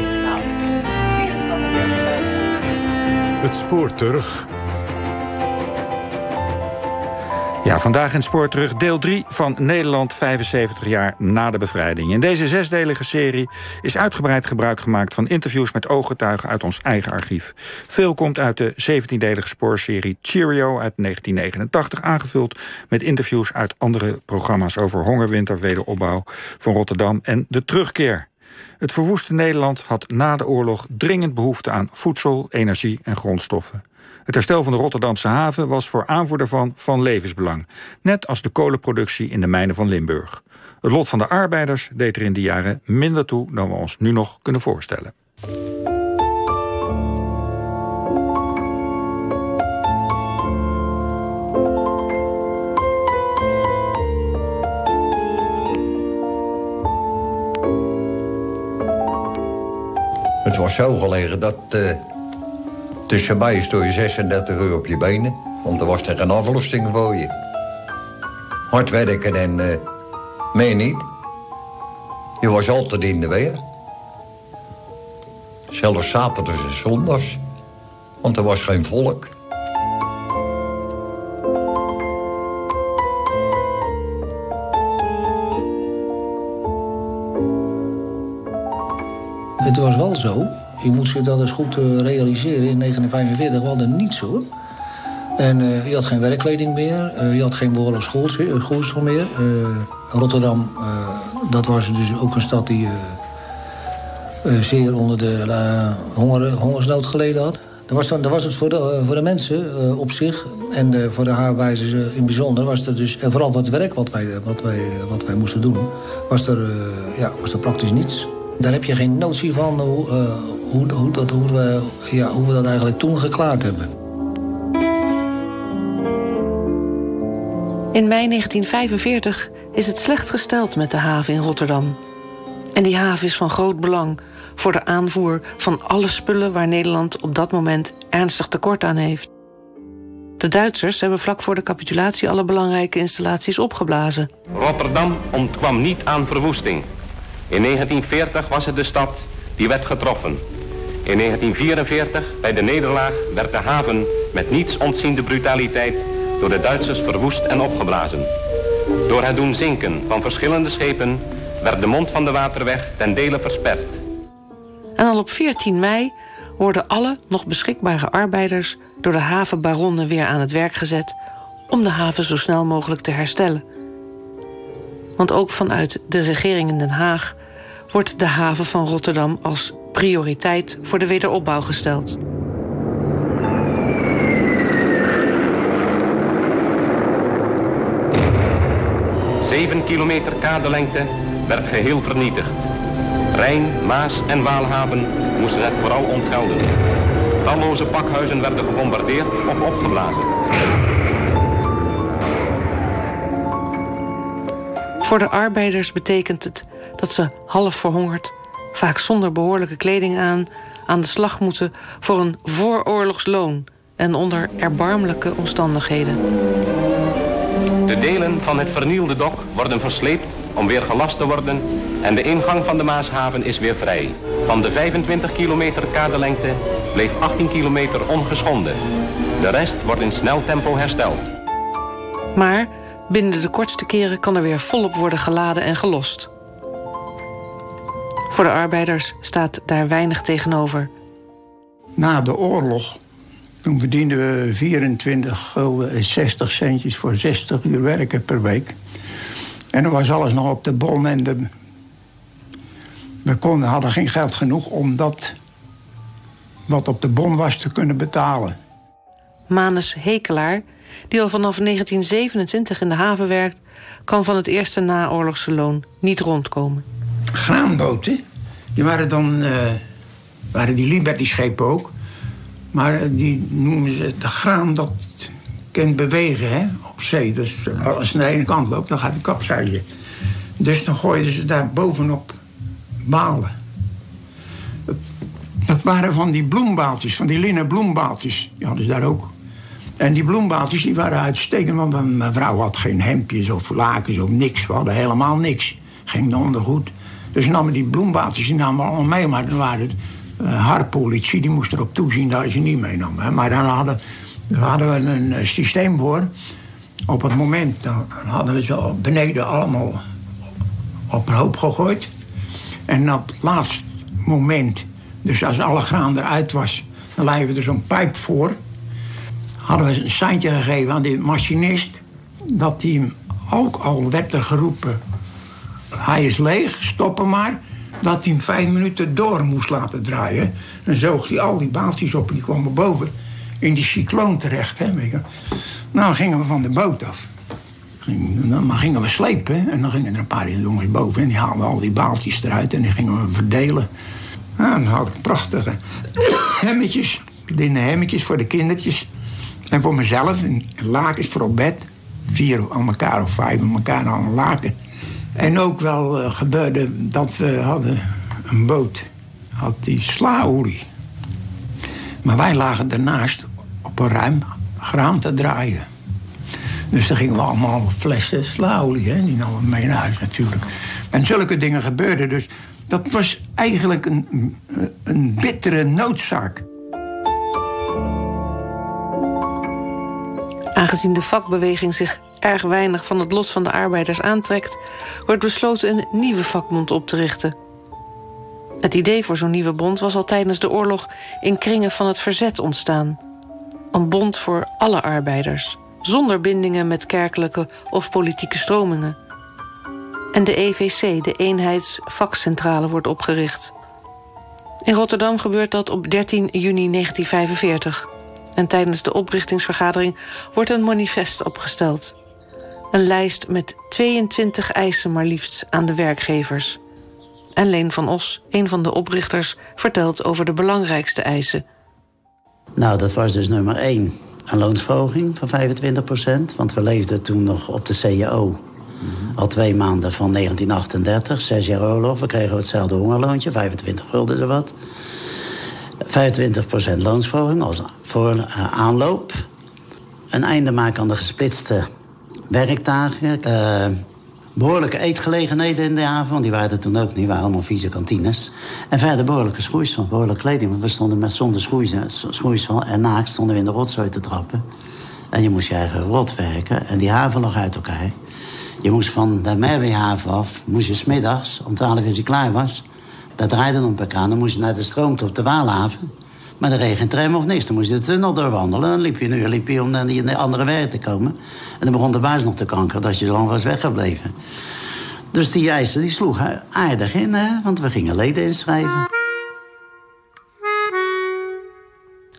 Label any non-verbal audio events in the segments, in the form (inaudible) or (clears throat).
Nou. Het spoor terug. Ja, vandaag in Spoor terug deel 3 van Nederland 75 jaar na de bevrijding. In deze zesdelige serie is uitgebreid gebruik gemaakt van interviews met ooggetuigen uit ons eigen archief. Veel komt uit de 17-delige spoorserie Cheerio uit 1989, aangevuld met interviews uit andere programma's over hongerwinter, wederopbouw van Rotterdam en de terugkeer. Het verwoeste Nederland had na de oorlog dringend behoefte aan voedsel, energie en grondstoffen. Het herstel van de Rotterdamse haven was voor aanvoer daarvan van levensbelang. Net als de kolenproductie in de mijnen van Limburg. Het lot van de arbeiders deed er in die jaren minder toe dan we ons nu nog kunnen voorstellen. Was zo gelegen dat uh, tussen mij stond je 36 uur op je benen. Want er was er geen aflossing voor je. Hard werken en uh, meer niet. Je was altijd in de weer. Zelfs zaterdags en zondags. Want er was geen volk. Het was wel zo, je moet zich dat eens goed uh, realiseren. In 1945 we hadden niets hoor. En uh, je had geen werkkleding meer, uh, je had geen behoorlijk schoolschool meer. Rotterdam, dat was dus ook een stad die zeer onder de honger, hongersnood geleden had. Dan was, dan, was het voor de, voor de mensen op zich en voor de haarwijzers in bijzonder... Was er dus, en vooral voor het werk wat wij, wat wij, wat wij moesten doen, was er, ja, was er praktisch niets. Daar heb je geen notie van hoe, uh, hoe, hoe, dat, hoe, we, ja, hoe we dat eigenlijk toen geklaard hebben. In mei 1945 is het slecht gesteld met de haven in Rotterdam. En die haven is van groot belang voor de aanvoer van alle spullen waar Nederland op dat moment ernstig tekort aan heeft. De Duitsers hebben vlak voor de capitulatie alle belangrijke installaties opgeblazen. Rotterdam ontkwam niet aan verwoesting. In 1940 was het de stad die werd getroffen. In 1944, bij de nederlaag, werd de haven met niets ontziende brutaliteit door de Duitsers verwoest en opgeblazen. Door het doen zinken van verschillende schepen werd de mond van de waterweg ten dele versperd. En al op 14 mei worden alle nog beschikbare arbeiders door de havenbaronnen weer aan het werk gezet om de haven zo snel mogelijk te herstellen. Want ook vanuit de regering in Den Haag wordt de haven van Rotterdam als prioriteit voor de wederopbouw gesteld. Zeven kilometer kadelengte werd geheel vernietigd. Rijn, Maas en Waalhaven moesten het vooral ontgelden. Talloze pakhuizen werden gebombardeerd of opgeblazen. Voor de arbeiders betekent het dat ze half verhongerd, vaak zonder behoorlijke kleding aan, aan de slag moeten voor een vooroorlogsloon en onder erbarmelijke omstandigheden. De delen van het vernielde dok worden versleept om weer gelast te worden en de ingang van de Maashaven is weer vrij. Van de 25 kilometer kadelengte bleef 18 kilometer ongeschonden. De rest wordt in snel tempo hersteld. Maar binnen de kortste keren kan er weer volop worden geladen en gelost. Voor de arbeiders staat daar weinig tegenover. Na de oorlog, toen verdienden we 24 gulden 60 centjes voor 60 uur werken per week. En dan was alles nog op de bon en de... we konden, hadden geen geld genoeg om dat wat op de bon was te kunnen betalen. Manus Hekelaar, die al vanaf 1927 in de haven werkt, kan van het eerste naoorlogse loon niet rondkomen graanboten. Die waren dan, uh, waren die Liberty-schepen ook. Maar eh, die noemen ze de graan dat kan bewegen hè, op zee. Dus als ze naar de ene kant loopt, dan gaat de kapseizen. Dus dan gooiden ze daar bovenop balen. Dat waren van die bloembaaltjes, van die linnen bloembaaltjes. Die hadden ze daar ook. En die bloembaaltjes die waren uitstekend, want mijn vrouw had geen hemdjes of lakens of niks. We hadden helemaal niks. Geen ondergoed. Dus namen die bloembaaltjes die namen we allemaal mee, maar dan waren het uh, harpolitie, die moest erop toezien dat ze niet meenamen. Maar dan hadden, hadden we een systeem voor. Op het moment dan hadden we ze beneden allemaal op een hoop gegooid. En op het laatste moment, dus als alle graan eruit was, dan legden we er zo'n pijp voor. Hadden we een seintje gegeven aan de machinist dat hij ook al werd er geroepen: hij is leeg, stoppen maar dat hij hem vijf minuten door moest laten draaien. Dan zoog hij al die baaltjes op en die kwamen boven in die cycloon terecht. Hè, weet. Nou, gingen we van de boot af. Dan gingen we slepen en dan gingen er een paar jongens boven... en die haalden al die baaltjes eruit en die gingen we verdelen. Nou, dan had ik prachtige (coughs) hemmetjes, linnen hemmetjes voor de kindertjes. En voor mezelf, en lakens voor op bed. Vier aan elkaar of vijf aan elkaar een laken. En ook wel uh, gebeurde dat we hadden een boot, had die slaolie. Maar wij lagen daarnaast op een ruim graan te draaien. Dus dan gingen we allemaal flessen slaolie, hè? die namen we mee naar huis natuurlijk. En zulke dingen gebeurden dus. Dat was eigenlijk een, een bittere noodzaak. Aangezien de vakbeweging zich erg weinig van het lot van de arbeiders aantrekt, wordt besloten een nieuwe vakbond op te richten. Het idee voor zo'n nieuwe bond was al tijdens de oorlog in kringen van het verzet ontstaan. Een bond voor alle arbeiders, zonder bindingen met kerkelijke of politieke stromingen. En de EVC, de Eenheidsvakcentrale, wordt opgericht. In Rotterdam gebeurt dat op 13 juni 1945. En tijdens de oprichtingsvergadering wordt een manifest opgesteld. Een lijst met 22 eisen maar liefst aan de werkgevers. En Leen van Os, een van de oprichters, vertelt over de belangrijkste eisen. Nou, dat was dus nummer 1. Een loonsverhoging van 25 procent. Want we leefden toen nog op de CAO. Al twee maanden van 1938, zes jaar oorlog. We kregen hetzelfde hongerloontje, 25 gulden zo wat. 25 procent loonsverhoging als voor uh, aanloop. Een einde maken aan de gesplitste werkdagen. Uh, behoorlijke eetgelegenheden in de haven, want die waren er toen ook niet. Waren allemaal vieze kantines. En verder behoorlijke schoeisel, behoorlijke kleding. Want we stonden met zonder schoeisel en naakt stonden we in de rotzooi te trappen. En je moest je eigen rot werken. En die haven lag uit elkaar. Je moest van de Merwehaven af, moest je smiddags, om 12 uur als je klaar was... dat draaide op elkaar, dan moest je naar de stroomte op de Waalhaven... Maar reed geen tram of niks. Dan moest je de tunnel doorwandelen. Dan liep je een uur liep je om naar die andere werk te komen. En dan begon de baas nog te kankeren dat je zo lang was weggebleven. Dus die eisen die sloegen aardig in, hè? want we gingen leden inschrijven.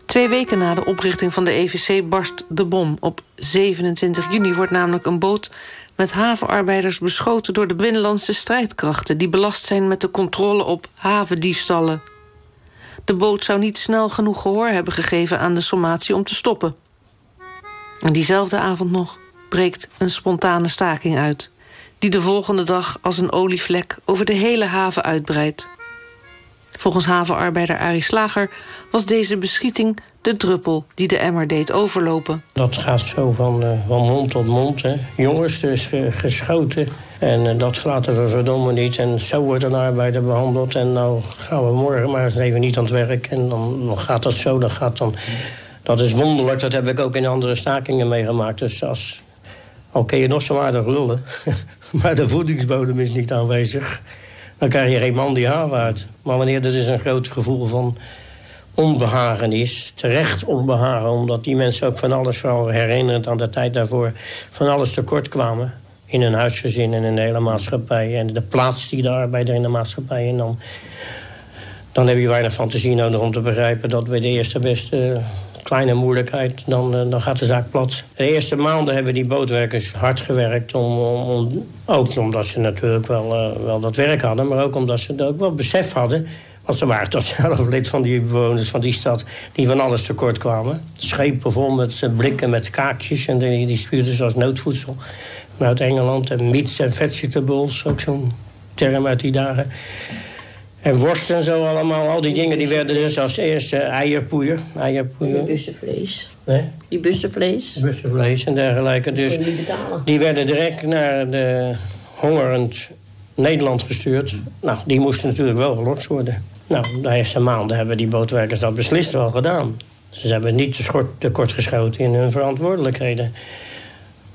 Twee weken na de oprichting van de EVC barst de bom. Op 27 juni wordt namelijk een boot met havenarbeiders beschoten door de binnenlandse strijdkrachten... die belast zijn met de controle op havendiefstallen. De boot zou niet snel genoeg gehoor hebben gegeven aan de sommatie om te stoppen. En diezelfde avond nog breekt een spontane staking uit... die de volgende dag als een olievlek over de hele haven uitbreidt. Volgens havenarbeider Arie Slager was deze beschieting de druppel die de emmer deed overlopen. Dat gaat zo van, uh, van mond tot mond. Hè. Jongens, dus geschoten. En uh, dat laten we verdomme niet. En zo wordt een arbeider behandeld. En nou gaan we morgen maar eens even niet aan het werk. En dan, gaat dat zo, dan gaat dan... Dat is wonderlijk, dat heb ik ook in andere stakingen meegemaakt. Dus als, al kun je nog zo aardig lullen... (laughs) maar de voedingsbodem is niet aanwezig... dan krijg je geen man die uit. Maar wanneer er dus een groot gevoel van onbehagen is. Terecht onbehagen, omdat die mensen ook van alles, vooral herinnerend aan de tijd daarvoor, van alles tekort kwamen. In hun huisgezin en in de hele maatschappij. En de plaats die de arbeider in de maatschappij. En dan, dan heb je weinig fantasie nodig om te begrijpen dat bij de eerste beste kleine moeilijkheid, dan, eh, dan gaat de zaak plat. De eerste maanden hebben die bootwerkers hard gewerkt. Om, om, ook omdat ze natuurlijk wel, uh, wel dat werk hadden, maar ook omdat ze ook wel besef hadden want ze waren toch zelf lid van die bewoners van die stad... die van alles tekort kwamen. Schepen vol met eh, blikken met kaakjes... en die, die spuurden ze als noodvoedsel vanuit Engeland. En meats en vegetables, ook zo'n term uit die dagen. En worst en zo allemaal. Al die dingen die werden dus als eerste eierpoeier. eierpoeier. Die bussenvlees. Nee? Die bussenvlees. Bussenvlees en dergelijke. Dus die werden direct naar de hongerend Nederland gestuurd. Nou, die moesten natuurlijk wel gelost worden. Nou, de eerste maanden hebben die bootwerkers dat beslist wel gedaan. Ze hebben niet te, kort geschoten in hun verantwoordelijkheden.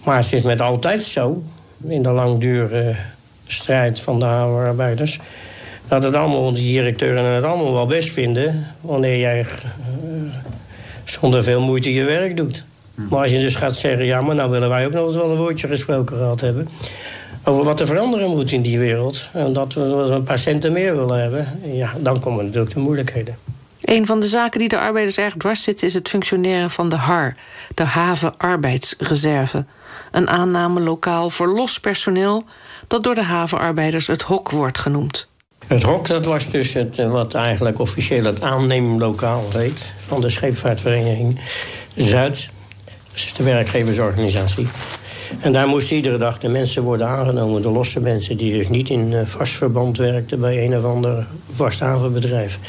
Maar het is met altijd zo, in de langdurige strijd van de havenarbeiders... dat het allemaal, die directeuren het allemaal wel best vinden... wanneer jij uh, zonder veel moeite je werk doet. Maar als je dus gaat zeggen, ja, maar nou willen wij ook nog eens wel een woordje gesproken gehad hebben over wat er veranderen moet in die wereld. En dat we een paar centen meer willen hebben. Ja, dan komen natuurlijk de moeilijkheden. Een van de zaken die de arbeiders erg dwars zitten... is het functioneren van de HAR, de Haven Arbeidsreserve. Een aanname lokaal voor los personeel... dat door de havenarbeiders het HOK wordt genoemd. Het HOK dat was dus het, eh, wat eigenlijk officieel het aanneemlokaal heet... van de scheepvaartvereniging Zuid. Dat is de werkgeversorganisatie. En daar moesten iedere dag de mensen worden aangenomen. De losse mensen die dus niet in eh, vast verband werkten... bij een of ander vast havenbedrijf.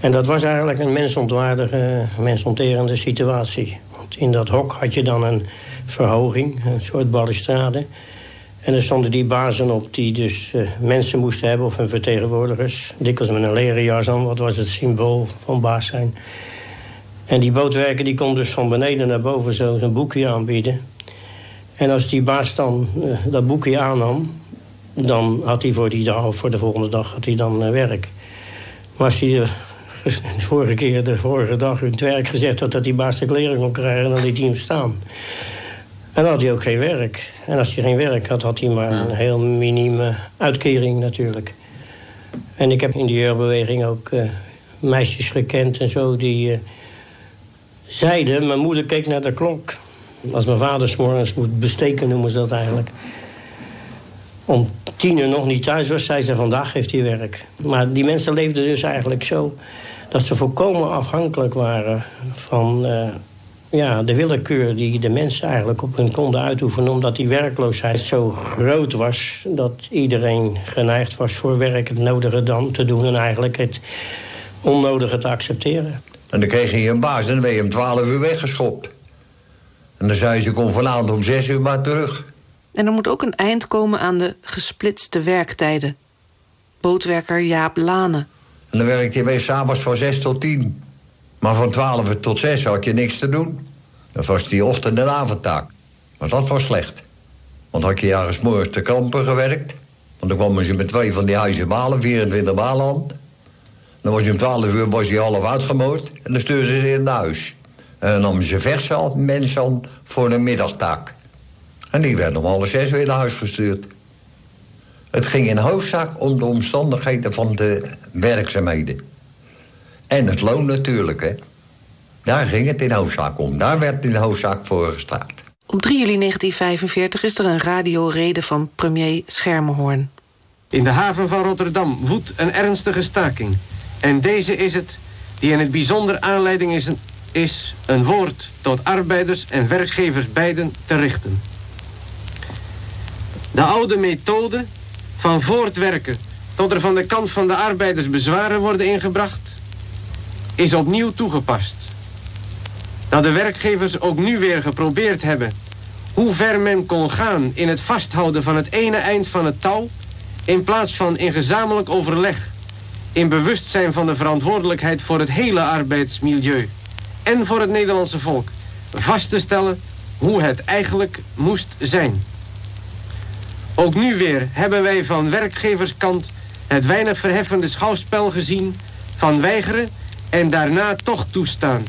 En dat was eigenlijk een mensontwaardige, mensonterende situatie. Want in dat hok had je dan een verhoging, een soort balustrade. En er stonden die bazen op die dus uh, mensen moesten hebben... of hun vertegenwoordigers, dikwijls met een leren jas aan... wat was het symbool van baas zijn. En die bootwerker die kon dus van beneden naar boven zo zijn boekje aanbieden... En als die baas dan uh, dat boekje aannam... dan had hij voor die dag of voor de volgende dag had hij dan uh, werk. Maar als hij de, de, (laughs) vorige keer, de vorige dag in het werk gezegd had... dat die baas de kleren kon krijgen, dan liet hij hem staan. En dan had hij ook geen werk. En als hij geen werk had, had hij maar een heel minieme uitkering natuurlijk. En ik heb in die jeugdbeweging ook uh, meisjes gekend en zo... die zeiden, mijn moeder keek naar de klok... Als mijn vader s'morgens moet besteken, noemen ze dat eigenlijk. Om tien uur nog niet thuis was, zei ze vandaag heeft hij werk. Maar die mensen leefden dus eigenlijk zo... dat ze volkomen afhankelijk waren van uh, ja, de willekeur... die de mensen eigenlijk op hun konden uitoefenen... omdat die werkloosheid zo groot was... dat iedereen geneigd was voor werk het nodige dan te doen... en eigenlijk het onnodige te accepteren. En dan kreeg je een baas en dan ben je om twaalf uur weggeschopt. En dan zei ze, kom vanavond om zes uur maar terug. En er moet ook een eind komen aan de gesplitste werktijden. Bootwerker Jaap Lane. En dan werkte je weer s'avonds van zes tot tien. Maar van twaalf tot zes had je niks te doen. Dat was die ochtend- en avondtaak. Maar dat was slecht. Want had je jaren morgens te kampen gewerkt... want dan kwamen ze met twee van die huizen malen, 24 malen aan. Dan was je om twaalf uur was je half uitgemoord... en dan stuurden ze in naar huis. En namen ze verse mensen aan voor de middagtaak. En die werden om alle zes weer naar huis gestuurd. Het ging in hoofdzaak om de omstandigheden van de werkzaamheden. En het loon natuurlijk, hè. Daar ging het in hoofdzaak om. Daar werd in hoofdzaak voor gestaan. Op 3 juli 1945 is er een radiorede van premier Schermerhorn. In de haven van Rotterdam woedt een ernstige staking. En deze is het die in het bijzonder aanleiding is is een woord tot arbeiders en werkgevers beiden te richten. De oude methode van voortwerken tot er van de kant van de arbeiders bezwaren worden ingebracht, is opnieuw toegepast. Dat de werkgevers ook nu weer geprobeerd hebben hoe ver men kon gaan in het vasthouden van het ene eind van het touw, in plaats van in gezamenlijk overleg, in bewustzijn van de verantwoordelijkheid voor het hele arbeidsmilieu en voor het Nederlandse volk vast te stellen hoe het eigenlijk moest zijn. Ook nu weer hebben wij van werkgeverskant het weinig verheffende schouwspel gezien van weigeren en daarna toch toestaan.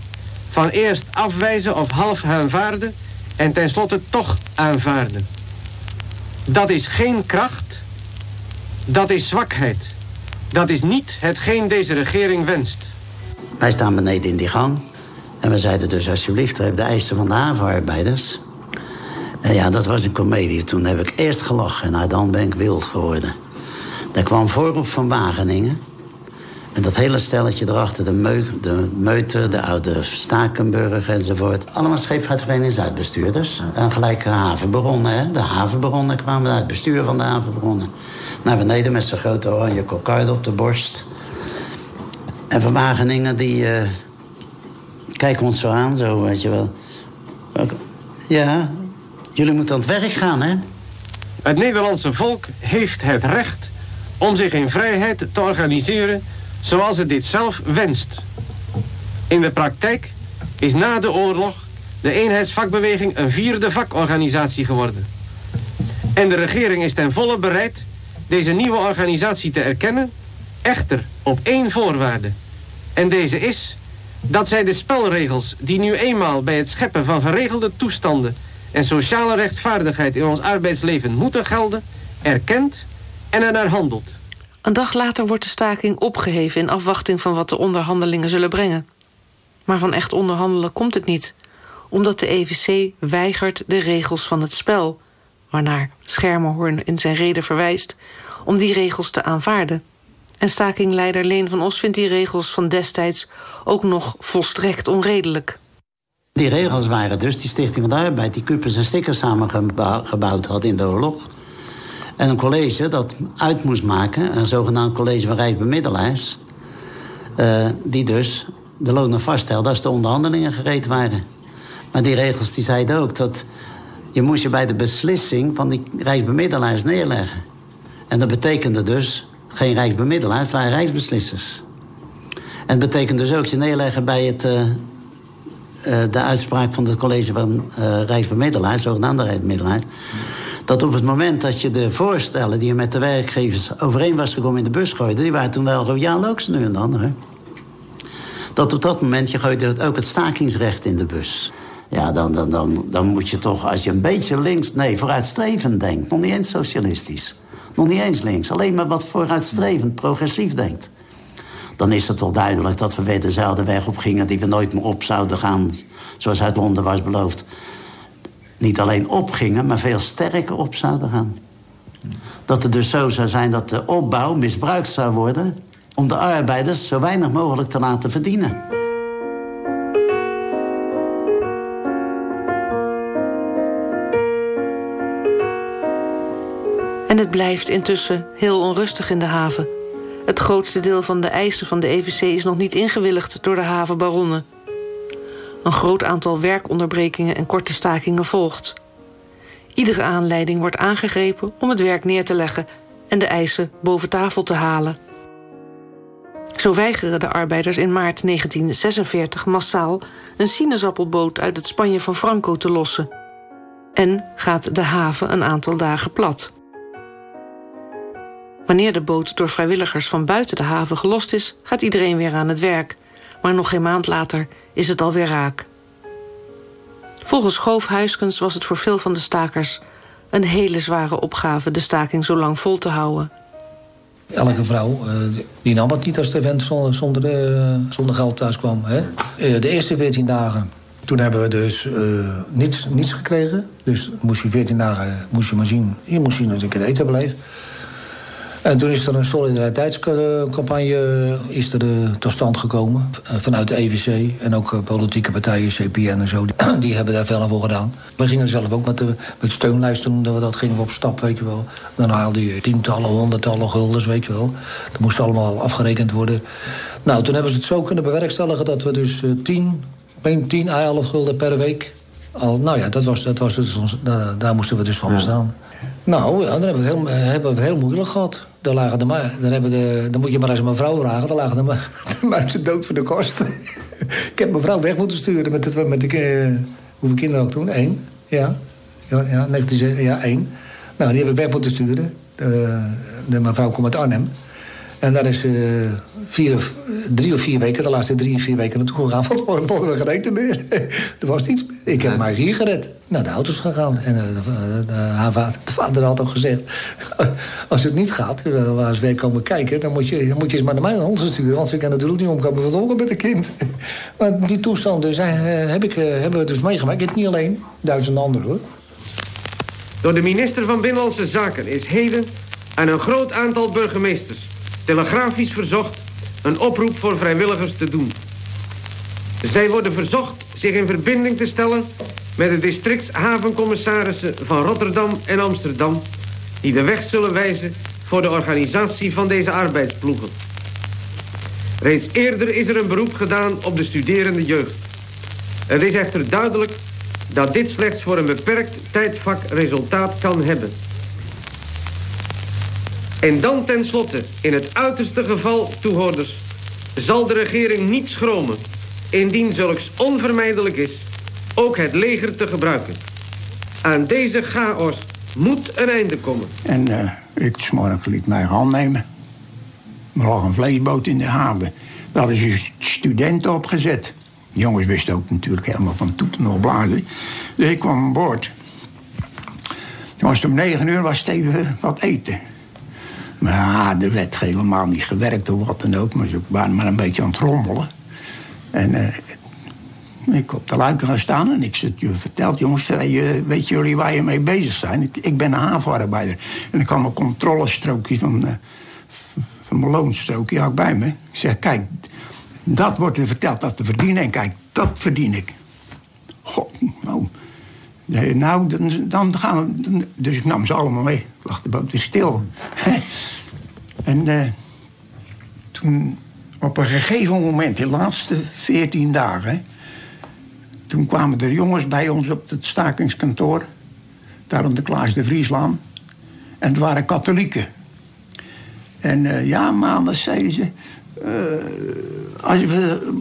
Van eerst afwijzen of half aanvaarden en tenslotte toch aanvaarden. Dat is geen kracht, dat is zwakheid. Dat is niet hetgeen deze regering wenst. Wij staan beneden in die gang. En we zeiden dus alsjeblieft, de eisen van de havenarbeiders. En ja, dat was een komedie. Toen heb ik eerst gelachen en nou, dan ben ik wild geworden. Daar kwam voorop van Wageningen. En dat hele stelletje erachter, de, Meu, de Meute, de oude Stakenburg enzovoort. Allemaal scheepvaartverenigingsuitbestuurders. En gelijk havenbaronnen, hè. De havenbaronnen kwamen uit het bestuur van de havenbaronnen. Naar beneden met zijn grote oranje kokarde op de borst. En van Wageningen, die, uh, Kijk ons zo aan, zo, weet je wel. Ja, jullie moeten aan het werk gaan, hè? Het Nederlandse volk heeft het recht om zich in vrijheid te organiseren zoals het dit zelf wenst. In de praktijk is na de oorlog de eenheidsvakbeweging een vierde vakorganisatie geworden. En de regering is ten volle bereid deze nieuwe organisatie te erkennen, echter op één voorwaarde. En deze is dat zij de spelregels die nu eenmaal bij het scheppen van geregelde toestanden en sociale rechtvaardigheid in ons arbeidsleven moeten gelden, erkent en ernaar handelt. Een dag later wordt de staking opgeheven in afwachting van wat de onderhandelingen zullen brengen. Maar van echt onderhandelen komt het niet, omdat de EVC weigert de regels van het spel, waarnaar Schermerhorn in zijn reden verwijst, om die regels te aanvaarden. En stakingleider Leen van Os vindt die regels van destijds ook nog volstrekt onredelijk. Die regels waren dus die Stichting van de Arbeid... die Cupers en Stickers samengebouwd had in de oorlog. En een college dat uit moest maken, een zogenaamd college van rijksbemiddelaars... Uh, die dus de lonen vaststelde als de onderhandelingen gereed waren. Maar die regels die zeiden ook dat je moest je bij de beslissing van die rijksbemiddelaars neerleggen. En dat betekende dus geen rijksbemiddelaars, het waren rijksbeslissers. En het betekent dus ook je neerleggen bij het, uh, uh, de uitspraak van het college van uh, rijksbemiddelaars, zogenaamde rijksbemiddelaars. Dat op het moment dat je de voorstellen die je met de werkgevers overeen was gekomen in de bus gooide, die waren toen wel royaal ook nu en dan. Hè? Dat op dat moment je gooide ook het stakingsrecht in de bus. Ja, dan, dan, dan, dan moet je toch, als je een beetje links, nee, vooruitstrevend denkt, nog niet eens socialistisch. Nog niet eens links, alleen maar wat vooruitstrevend, progressief denkt. Dan is het toch duidelijk dat we weer dezelfde weg op gingen... die we nooit meer op zouden gaan, zoals uit Londen was beloofd. Niet alleen opgingen, maar veel sterker op zouden gaan. Dat het dus zo zou zijn dat de opbouw misbruikt zou worden... om de arbeiders zo weinig mogelijk te laten verdienen. En het blijft intussen heel onrustig in de haven. Het grootste deel van de eisen van de EVC is nog niet ingewilligd door de havenbaronnen. Een groot aantal werkonderbrekingen en korte stakingen volgt. Iedere aanleiding wordt aangegrepen om het werk neer te leggen en de eisen boven tafel te halen. Zo weigeren de arbeiders in maart 1946 massaal een sinaasappelboot uit het Spanje van Franco te lossen. En gaat de haven een aantal dagen plat. Wanneer de boot door vrijwilligers van buiten de haven gelost is, gaat iedereen weer aan het werk. Maar nog geen maand later is het alweer raak. Volgens Schoof Huiskens was het voor veel van de stakers een hele zware opgave de staking zo lang vol te houden. Elke vrouw uh, die nam het niet als de vent zonder, uh, zonder geld thuis kwam. Hè? Uh, de eerste 14 dagen, toen hebben we dus niets, niets gekregen. Dus moest je 14 dagen moest je maar zien, je moest zien dat ik het eten bleef. En toen is er een solidariteitscampagne is er, uh, tot stand gekomen. Uh, vanuit de EVC en ook uh, politieke partijen, CPN en zo. Die, (clears throat) die, hebben daar veel voor gedaan. We gingen zelf ook met, de, met steunlijsten noemden we dat. Gingen we op stap, weet je wel. Dan haalde je tientallen, honderdtallen guldens, weet je wel. Dat moest allemaal afgerekend worden. Nou, toen hebben ze het zo kunnen bewerkstelligen... dat we dus 10, 10 à 11 gulden per week... Al, nou ja, dat was, dat was het, daar, daar moesten we dus van bestaan. Nou, dan hebben we, het heel, hebben we het heel moeilijk gehad. Dan, lagen de, dan, hebben de, dan moet je maar eens mijn vrouw vragen. Dan lagen de, (laughs) de muizen dood voor de kosten. (laughs) ik heb mijn vrouw weg moeten sturen met, het, met de, uh, hoeveel kinderen ook toen? Eén. Ja, ja, ja, 19, ja één. Nou, die heb ik weg moeten sturen. De, de, mijn vrouw komt uit Arnhem. En daar is uh, vier of, drie of vier weken, de laatste drie of vier weken naartoe gegaan. (laughs) Want er we geen eten meer. er was iets meer. Ik heb maar hier gered. Naar de auto's gegaan. En uh, de, de, vader, de, vader had ook gezegd... (laughs) als het niet gaat, we waar eens weer komen kijken... Dan moet, je, dan moet je eens maar naar mij naar ons sturen. Want ze kan natuurlijk niet omkomen van de met een kind. (laughs) maar die toestanden zijn, uh, heb ik, hebben we dus meegemaakt. Ik niet alleen, duizenden anderen hoor. Door de minister van Binnenlandse Zaken is heden... aan een groot aantal burgemeesters telegrafisch verzocht een oproep voor vrijwilligers te doen. Zij worden verzocht zich in verbinding te stellen met de districtshavencommissarissen van Rotterdam en Amsterdam... die de weg zullen wijzen voor de organisatie van deze arbeidsploegen. Reeds eerder is er een beroep gedaan op de studerende jeugd. Het is echter duidelijk dat dit slechts voor een beperkt tijdvak resultaat kan hebben. En dan tenslotte, in het uiterste geval, toehoorders... zal de regering niet schromen... indien zulks onvermijdelijk is... ook het leger te gebruiken. Aan deze chaos moet een einde komen. En uh, ik s'morgens liet mij hand nemen. Er lag een vleesboot in de haven. Daar is een studenten opgezet. De jongens wisten ook natuurlijk helemaal van toeten nog blazen. Dus ik kwam aan boord. Toen was het om negen uur was het even wat eten. Maar er werd helemaal niet gewerkt of wat dan ook. Maar ze waren maar een beetje aan het rommelen. En uh, ik op de luiken gaan staan en ik zit je verteld, jongens, weet jullie waar je mee bezig zijn? Ik, ik ben een havenarbeider. En ik kwam een controlestrookje van, uh, van mijn loonstrookje ook bij me. Ik zeg, kijk, dat wordt er verteld dat te verdienen. En kijk, dat verdien ik. God, nou. Nou, dan, dan gaan we. dus ik nam ze allemaal mee. Lag de boot stil. (laughs) en uh, toen, op een gegeven moment, de laatste veertien dagen. Toen kwamen er jongens bij ons op het stakingskantoor. Daar de Klaas de Vrieslaan. En het waren katholieken. En uh, ja, maandag zeiden ze. Uh, als we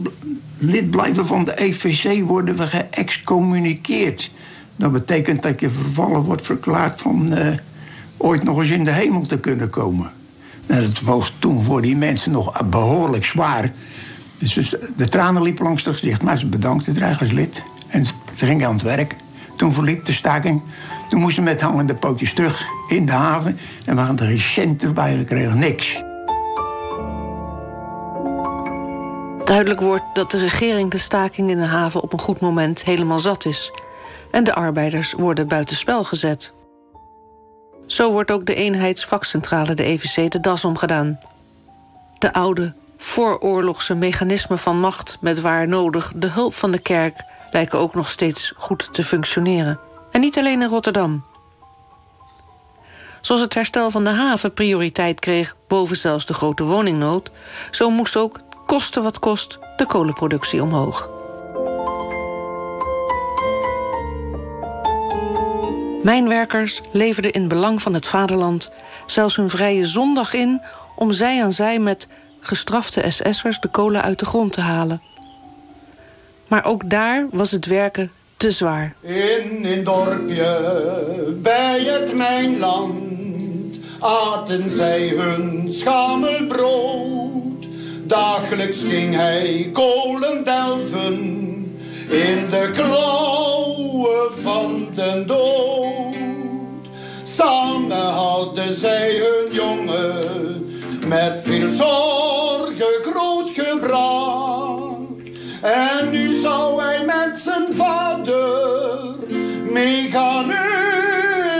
lid blijven van de EVC, worden we geëxcommuniceerd. Dat betekent dat je vervallen wordt verklaard van uh, ooit nog eens in de hemel te kunnen komen. Nou, dat was toen voor die mensen nog behoorlijk zwaar. Dus de tranen liepen langs het gezicht, maar ze bedankte het als lid. En ze gingen aan het werk. Toen verliep de staking. Toen moesten we met hangende pootjes terug in de haven. En we hadden er centen niks. Duidelijk wordt dat de regering de staking in de haven op een goed moment helemaal zat is. En de arbeiders worden buitenspel gezet. Zo wordt ook de eenheidsvakcentrale, de EVC, de das omgedaan. De oude, vooroorlogse mechanismen van macht met waar nodig de hulp van de kerk lijken ook nog steeds goed te functioneren. En niet alleen in Rotterdam. Zoals het herstel van de haven prioriteit kreeg boven zelfs de grote woningnood, zo moest ook kosten wat kost de kolenproductie omhoog. Mijnwerkers leverden in belang van het vaderland zelfs hun vrije zondag in om zij aan zij met gestrafte SS'ers de kolen uit de grond te halen. Maar ook daar was het werken te zwaar. In een dorpje bij het mijnland aten zij hun schamelbrood. Dagelijks ging hij kolen delven in de klauwen van de dood. Zij hun jongen met veel zorgen grootgebracht. En nu zou hij met zijn vader meegaan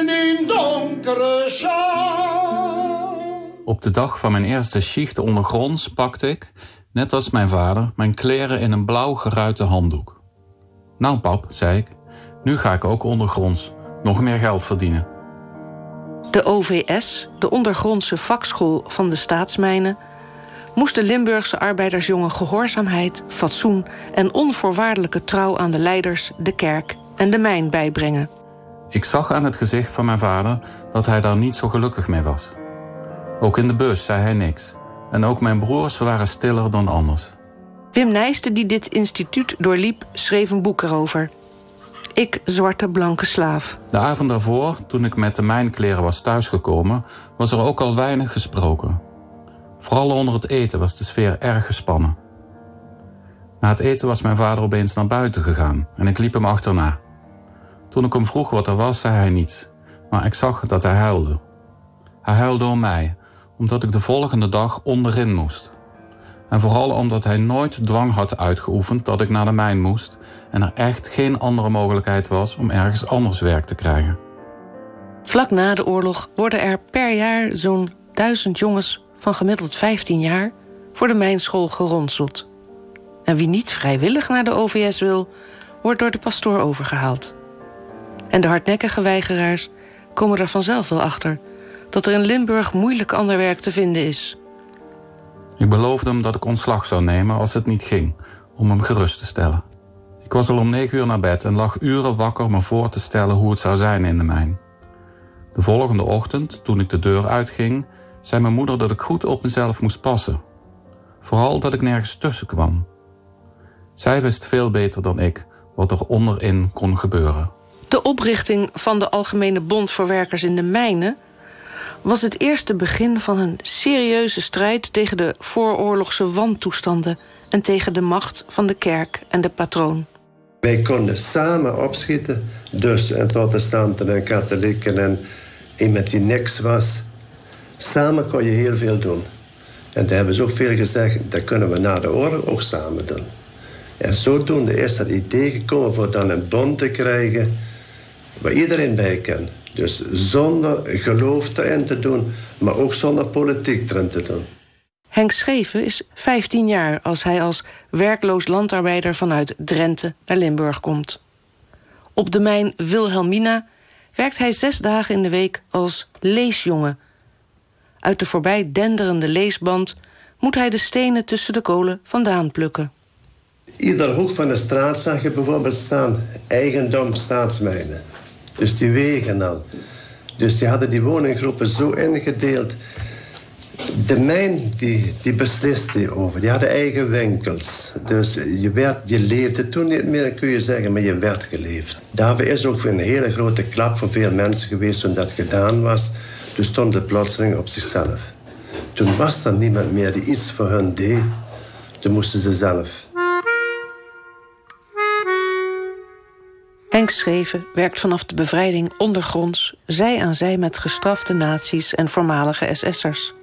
in donkere schaal. Op de dag van mijn eerste schicht ondergronds pakte ik, net als mijn vader, mijn kleren in een blauw geruite handdoek. Nou pap, zei ik, nu ga ik ook ondergronds nog meer geld verdienen. De OVS, de ondergrondse vakschool van de staatsmijnen moest de Limburgse arbeidersjongen gehoorzaamheid, fatsoen en onvoorwaardelijke trouw aan de leiders, de kerk en de mijn bijbrengen. Ik zag aan het gezicht van mijn vader dat hij daar niet zo gelukkig mee was. Ook in de bus zei hij niks. En ook mijn broers waren stiller dan anders. Wim Nijste, die dit instituut doorliep, schreef een boek erover. Ik, zwarte blanke slaaf. De avond daarvoor, toen ik met de mijnkleren was thuisgekomen, was er ook al weinig gesproken. Vooral onder het eten was de sfeer erg gespannen. Na het eten was mijn vader opeens naar buiten gegaan en ik liep hem achterna. Toen ik hem vroeg wat er was, zei hij niets, maar ik zag dat hij huilde. Hij huilde om mij, omdat ik de volgende dag onderin moest. En vooral omdat hij nooit dwang had uitgeoefend dat ik naar de mijn moest en er echt geen andere mogelijkheid was om ergens anders werk te krijgen. Vlak na de oorlog worden er per jaar zo'n duizend jongens van gemiddeld 15 jaar voor de mijnschool geronseld. En wie niet vrijwillig naar de OVS wil, wordt door de pastoor overgehaald. En de hardnekkige weigeraars komen er vanzelf wel achter dat er in Limburg moeilijk ander werk te vinden is. Ik beloofde hem dat ik ontslag zou nemen als het niet ging, om hem gerust te stellen. Ik was al om negen uur naar bed en lag uren wakker me voor te stellen hoe het zou zijn in de mijn. De volgende ochtend, toen ik de deur uitging, zei mijn moeder dat ik goed op mezelf moest passen. Vooral dat ik nergens tussen kwam. Zij wist veel beter dan ik wat er onderin kon gebeuren. De oprichting van de Algemene Bond voor Werkers in de Mijnen was het eerste begin van een serieuze strijd tegen de vooroorlogse wantoestanden en tegen de macht van de kerk en de patroon. Wij konden samen opschieten, dus en protestanten en katholieken en iemand die niks was. Samen kon je heel veel doen. En daar hebben ze ook veel gezegd, dat kunnen we na de oorlog ook samen doen. En zodoende is dat idee gekomen voor dan een bond te krijgen waar iedereen bij kan. Dus zonder geloof erin te doen, maar ook zonder politiek erin te doen. Henk Scheven is 15 jaar als hij als werkloos landarbeider vanuit Drenthe naar Limburg komt. Op de mijn Wilhelmina werkt hij zes dagen in de week als leesjongen. Uit de voorbij denderende leesband moet hij de stenen tussen de kolen vandaan plukken. Ieder hoek van de straat zag je bijvoorbeeld staan eigendom staatsmijnen. Dus die wegen dan. Dus die hadden die woninggroepen zo ingedeeld. De mijn die, die besliste over. Die hadden eigen winkels. Dus je, werd, je leefde toen niet meer, kun je zeggen, maar je werd geleefd. Daar is ook een hele grote klap voor veel mensen geweest toen dat gedaan was. Toen stond het plotseling op zichzelf. Toen was er niemand meer die iets voor hun deed. Toen moesten ze zelf. Henk Scheven werkt vanaf de bevrijding ondergronds... zij aan zij met gestrafte nazi's en voormalige SS'ers.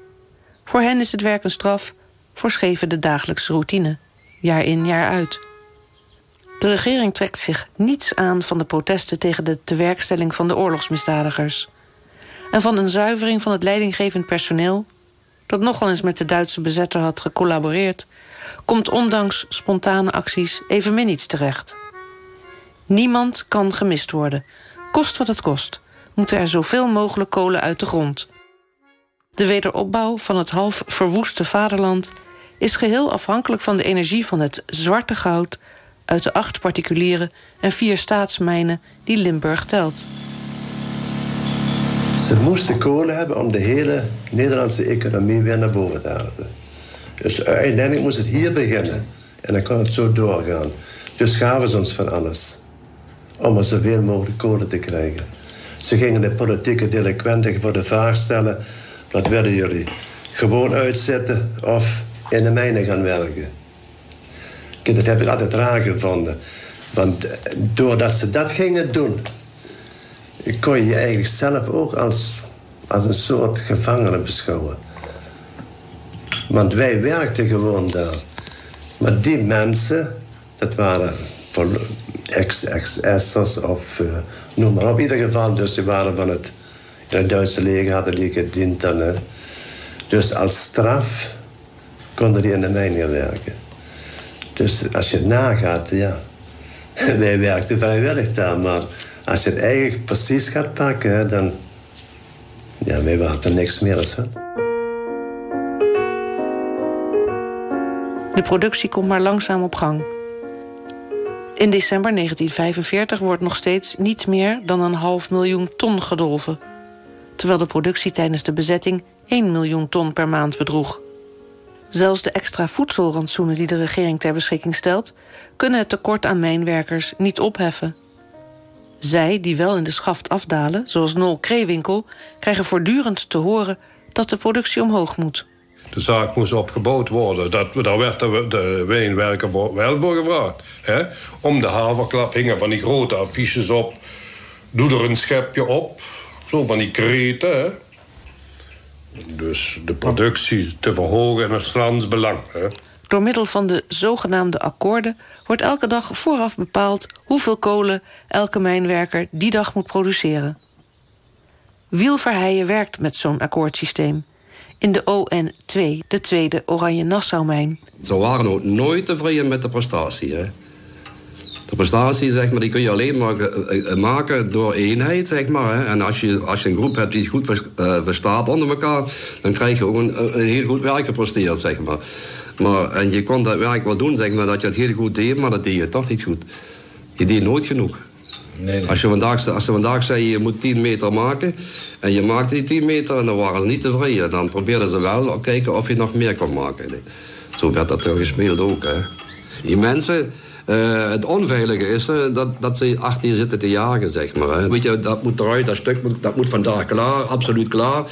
Voor hen is het werk een straf, voor Scheven de dagelijkse routine. Jaar in, jaar uit. De regering trekt zich niets aan van de protesten... tegen de tewerkstelling van de oorlogsmisdadigers. En van een zuivering van het leidinggevend personeel... dat nogal eens met de Duitse bezetter had gecollaboreerd... komt ondanks spontane acties evenmin iets terecht... Niemand kan gemist worden. Kost wat het kost, moeten er zoveel mogelijk kolen uit de grond. De wederopbouw van het half verwoeste vaderland is geheel afhankelijk van de energie van het zwarte goud uit de acht particuliere en vier staatsmijnen die Limburg telt. Ze moesten kolen hebben om de hele Nederlandse economie weer naar boven te halen. Dus uiteindelijk moest het hier beginnen. En dan kan het zo doorgaan. Dus gaven ze ons van alles om er zoveel mogelijk kolen te krijgen. Ze gingen de politieke delinquenten voor de vraag stellen... wat willen jullie? Gewoon uitzetten of in de mijnen gaan werken? Dat heb ik altijd raar gevonden. Want eh, doordat ze dat gingen doen... kon je je eigenlijk zelf ook als, als een soort gevangene beschouwen. Want wij werkten gewoon daar. Maar die mensen, dat waren ex-SS'ers of uh, noem maar op. In ieder geval, dus die waren van het, Duitse leger hadden die gediend. Uh, dus als straf konden die in de mijnen werken. Dus als je nagaat, ja. (laughs) Wij werkten vrijwillig daar, maar als je het eigenlijk precies gaat pakken, dan. Ja, wij waren niks meer De productie komt maar langzaam op gang. In december 1945 wordt nog steeds niet meer dan een half miljoen ton gedolven. Terwijl de productie tijdens de bezetting 1 miljoen ton per maand bedroeg. Zelfs de extra voedselrantsoenen die de regering ter beschikking stelt... kunnen het tekort aan mijnwerkers niet opheffen. Zij, die wel in de schaft afdalen, zoals Nol Kreewinkel... krijgen voortdurend te horen dat de productie omhoog moet. De zaak moest opgebouwd worden. Dat, daar werd de, de wijnwerker wel voor gevraagd. Hè? Om de haverklap hingen van die grote affiches op. Doe er een schepje op. Zo van die kreten. Hè? Dus de productie te verhogen in het strandsbelang. Hè? Door middel van de zogenaamde akkoorden wordt elke dag vooraf bepaald hoeveel kolen elke mijnwerker die dag moet produceren. Wiel Verheijen werkt met zo'n akkoordsysteem in de ON2, de tweede Oranje-Nassau-mijn. Ze waren ook nooit tevreden met de prestatie. Hè? De prestatie zeg maar, die kun je alleen maar eh, eh, maken door eenheid. Zeg maar, hè? En als je, als je een groep hebt die goed uh, verstaat onder elkaar... dan krijg je ook een, een heel goed werk gepresteerd. Zeg maar. Maar, en je kon dat werk wel doen, zeg maar, dat je het heel goed deed... maar dat deed je toch niet goed. Je deed nooit genoeg. Als, je vandaag, als ze vandaag zei je moet 10 meter maken... en je maakte die 10 meter en dan waren ze niet tevreden... dan probeerden ze wel kijken of je nog meer kon maken. Zo werd dat gespeeld ook. Hè. Die mensen... Uh, het onveilige is uh, dat, dat ze achter je zitten te jagen, zeg maar. Weet je, dat moet eruit, dat stuk moet, dat moet vandaag klaar, absoluut klaar.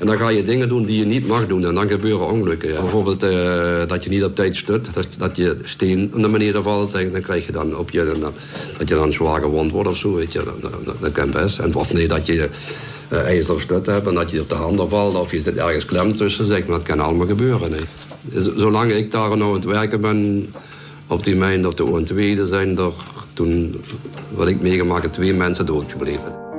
En dan ga je dingen doen die je niet mag doen. En dan gebeuren ongelukken. Bijvoorbeeld uh, dat je niet op tijd stut. Dat, dat je steen op de manier valt. En dan krijg je dan op je... Dan, dat je dan zwaar gewond wordt of zo. Weet je. Dat, dat, dat kan best. En, of nee, dat je uh, ijzer stut hebt. En dat je op de handen valt. Of je zit ergens klem tussen. Zeg maar. Dat kan allemaal gebeuren. Zolang ik daar nou aan het werken ben... Op die mijn op de ON2 zijn er toen, wat ik meegemaakt twee mensen doodgebleven.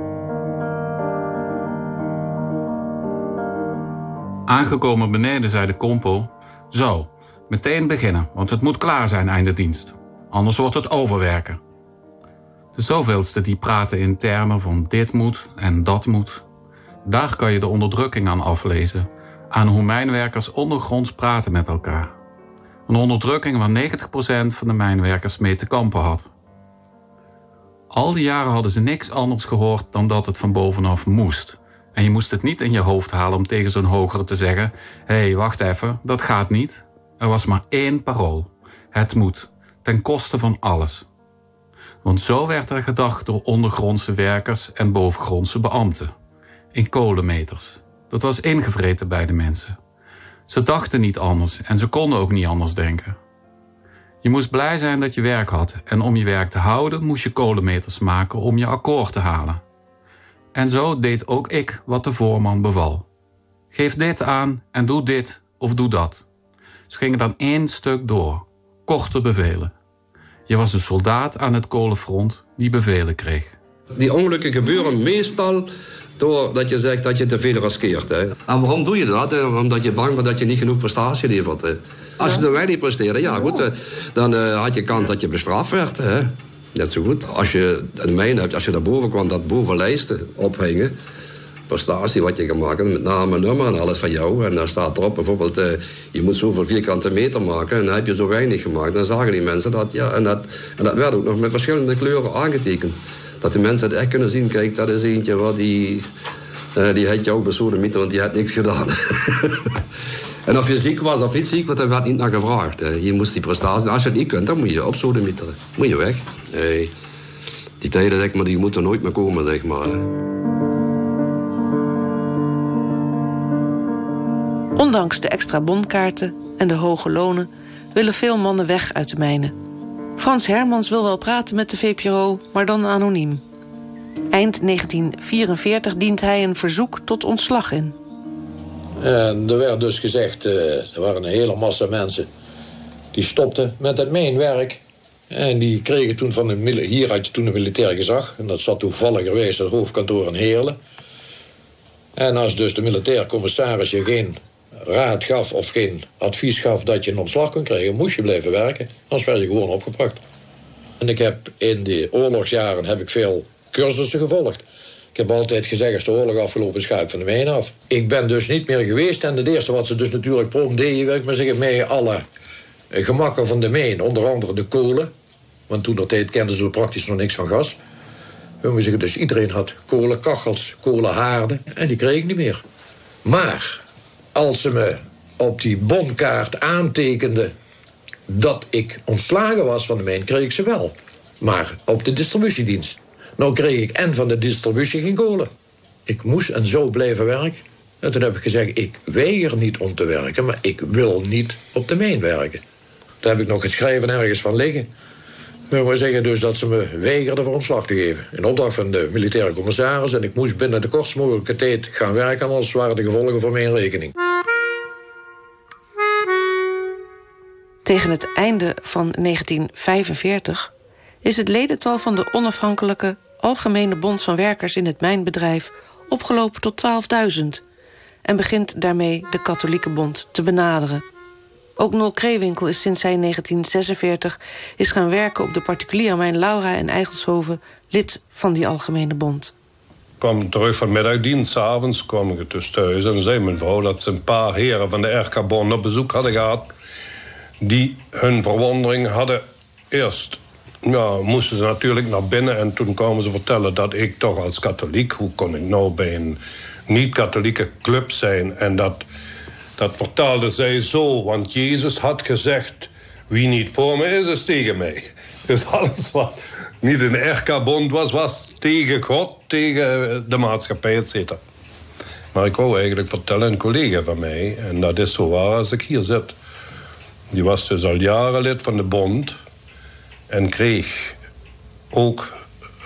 Aangekomen beneden zei de kompo... Zo, meteen beginnen, want het moet klaar zijn einde dienst. Anders wordt het overwerken. De zoveelste die praten in termen van dit moet en dat moet. Daar kan je de onderdrukking aan aflezen. Aan hoe mijnwerkers ondergronds praten met elkaar. Een onderdrukking waar 90% van de mijnwerkers mee te kampen had. Al die jaren hadden ze niks anders gehoord dan dat het van bovenaf moest. En je moest het niet in je hoofd halen om tegen zo'n hogere te zeggen: hé, hey, wacht even, dat gaat niet. Er was maar één parool: het moet, ten koste van alles. Want zo werd er gedacht door ondergrondse werkers en bovengrondse beambten. In kolenmeters. Dat was ingevreten bij de mensen. Ze dachten niet anders en ze konden ook niet anders denken. Je moest blij zijn dat je werk had en om je werk te houden moest je kolenmeters maken om je akkoord te halen. En zo deed ook ik wat de voorman beval. Geef dit aan en doe dit of doe dat. Ze gingen dan één stuk door, korte bevelen. Je was een soldaat aan het kolenfront die bevelen kreeg. Die ongelukken gebeuren meestal doordat je zegt dat je te veel riskeert. Hè. En waarom doe je dat? Omdat je bang bent dat je niet genoeg prestatie levert. Hè. Als je er wij niet presteren, ja goed, dan uh, had je kans dat je bestraft werd. Hè. Net zo goed. Als je een mijn hebt, als je daarboven kwam, dat boven lijsten ophangen. Prestatie wat je gemaakt hebt, met naam en nummer en alles van jou. En dan staat erop bijvoorbeeld, uh, je moet zoveel vierkante meter maken. En dan heb je zo weinig gemaakt. Dan zagen die mensen dat, ja. En dat, en dat werd ook nog met verschillende kleuren aangetekend. Dat de mensen het echt kunnen zien, kijk, dat is eentje wat die... Uh, die had jou besodemieter, want die had niks gedaan. (laughs) en of je ziek was of niet ziek, want er werd niet naar gevraagd. Je moest die prestatie... Als je het niet kunt, dan moet je op sodemieteren. Moet je weg. Nee. Die tijden, zeg maar, die moeten nooit meer komen, zeg maar. Ondanks de extra bondkaarten en de hoge lonen... willen veel mannen weg uit de mijnen. Frans Hermans wil wel praten met de VPRO, maar dan anoniem. Eind 1944 dient hij een verzoek tot ontslag in. En er werd dus gezegd, uh, er waren een hele massa mensen... die stopten met het mijnwerk. En die kregen toen van een... Hier toen een militair gezag. En dat zat toevalligerwijs het hoofdkantoor in Heerlen. En als dus de militair commissaris je geen raad gaf of geen advies gaf dat je een ontslag kon krijgen, moest je blijven werken. Anders werd je gewoon opgepakt. En ik heb in de oorlogsjaren heb ik veel cursussen gevolgd. Ik heb altijd gezegd, als de oorlog afgelopen is, ga ik van de mijn af. Ik ben dus niet meer geweest. En het eerste wat ze dus natuurlijk prom deden, wil ik maar zeggen, mij alle gemakken van de mijn, onder andere de kolen. Want toen dat tijd kenden ze praktisch nog niks van gas. Dus iedereen had kolenkachels, kolenhaarden. En die kreeg ik niet meer. Maar als ze me op die bonkaart aantekenden dat ik ontslagen was van de mijn, kreeg ik ze wel. Maar op de distributiedienst. Nou kreeg ik en van de distributie geen kolen. Ik moest en zo blijven werken. En toen heb ik gezegd, ik weiger niet om te werken... maar ik wil niet op de mijn werken. Daar heb ik nog geschreven ergens van liggen. We zeggen dus dat ze me weigerden voor ontslag te geven. In opdracht van de militaire commissaris. En ik moest binnen de kortst mogelijke tijd gaan werken... anders waren de gevolgen voor mijn rekening. Tegen het einde van 1945 is het ledental van de onafhankelijke Algemene Bond van Werkers in het Mijnbedrijf opgelopen tot 12.000 en begint daarmee de Katholieke Bond te benaderen. Ook Nol Kreewinkel is sinds hij in 1946 is gaan werken op de particuliere mijn Laura en Eigelshoven lid van die Algemene Bond. Ik kwam terug van middagdienst, avonds kwam ik dus thuis en zei mijn vrouw dat ze een paar heren van de RK Bond op bezoek hadden gehad die hun verwondering hadden eerst ja, moesten ze natuurlijk naar binnen en toen kwamen ze vertellen dat ik toch als katholiek, hoe kon ik nou bij een niet-katholieke club zijn? En dat, dat vertaalde zij zo, want Jezus had gezegd: wie niet voor me is, is tegen mij. (laughs) Dus alles wat niet een RK-bond was, was tegen God, tegen de maatschappij, et cetera. Maar ik wou eigenlijk vertellen een collega van mij, en dat is zo waar als ik hier zit. Die was dus al jaren lid van de bond en kreeg ook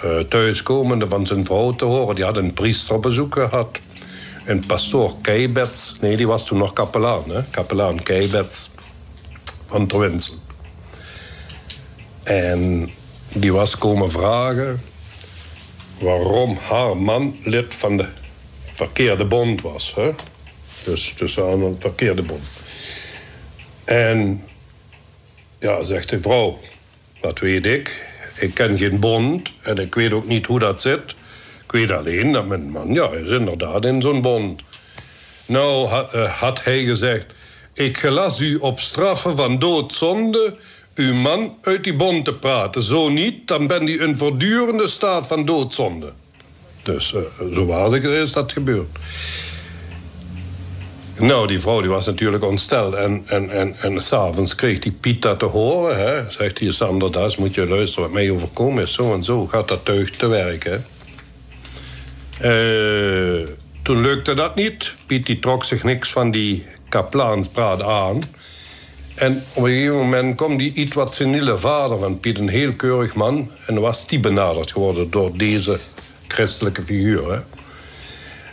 uh, thuiskomende van zijn vrouw te horen. Die had een priester op bezoek gehad. En pastoor Keibets, nee, die was toen nog kapelaan, hè? kapelaan Keibets van Terwinsel. En die was komen vragen waarom haar man lid van de verkeerde bond was. Hè? Dus tussen aan een verkeerde bond. En ja, zegt de vrouw, dat weet ik. Ik ken geen bond en ik weet ook niet hoe dat zit. Ik weet alleen dat mijn man, ja, is inderdaad in zo'n bond. Nou had, uh, had hij gezegd, ik gelas u op straffen van doodzonde uw man uit die bond te praten. Zo niet, dan ben u in voortdurende staat van doodzonde. Dus uh, zo was ik, is dat gebeurd. Nou, die vrouw die was natuurlijk ontsteld. En, en, en, en s'avonds kreeg die Piet dat te horen. Zegt hij, Sander, das moet je luisteren wat mij overkomen is. Zo en zo gaat dat tuig te werken. Uh, toen lukte dat niet. Piet die trok zich niks van die kaplaanspraat aan. En op een gegeven moment kwam die iets wat seniele vader van Piet, een heel keurig man. En was die benaderd geworden door deze christelijke figuur.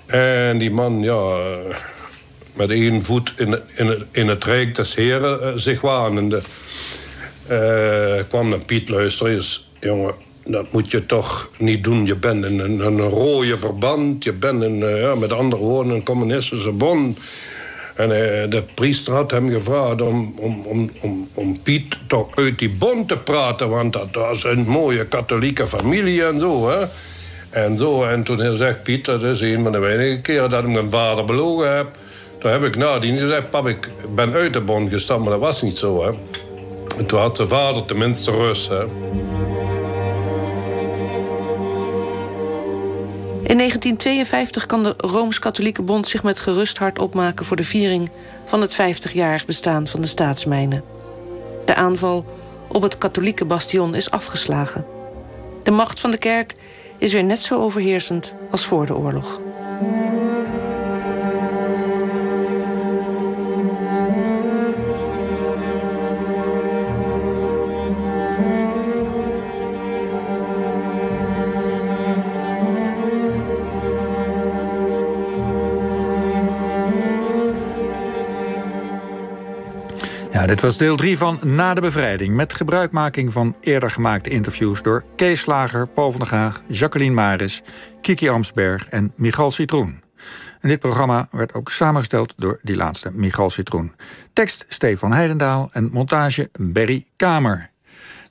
En die man, ja, met één voet in, in, in het rijk des heren uh, zich wanende. Uh, kwam naar Piet, luister jongen, dat moet je toch niet doen. Je bent in een, een rode verband, je bent in, uh, ja, met andere woorden een communistische bond. En de priester had hem gevraagd om, om, om, om, Piet toch uit die bond te praten... want dat was een mooie katholieke familie en zo, hè. En zo, en toen zegt Piet, dat is een van de weinige keren dat ik mijn vader belogen heb... Toen heb ik nadien gezegd, pap, ik ben uit de bond gestapt, maar dat was niet zo. Hè. En toen had zijn vader tenminste rust. Hè. In 1952 kan de Rooms-Katholieke Bond zich met gerust hart opmaken... voor de viering van het 50-jarig bestaan van de staatsmijnen. De aanval op het katholieke bastion is afgeslagen. De macht van de kerk is weer net zo overheersend als voor de oorlog. Dit was deel 3 van Na de Bevrijding... met gebruikmaking van eerder gemaakte interviews... door Kees Slager, Paul van der Gaag, Jacqueline Maris... Kiki Amsberg en Michal Citroen. En dit programma werd ook samengesteld door die laatste, Michal Citroen. Tekst Stefan Heidendaal en montage Berry Kamer.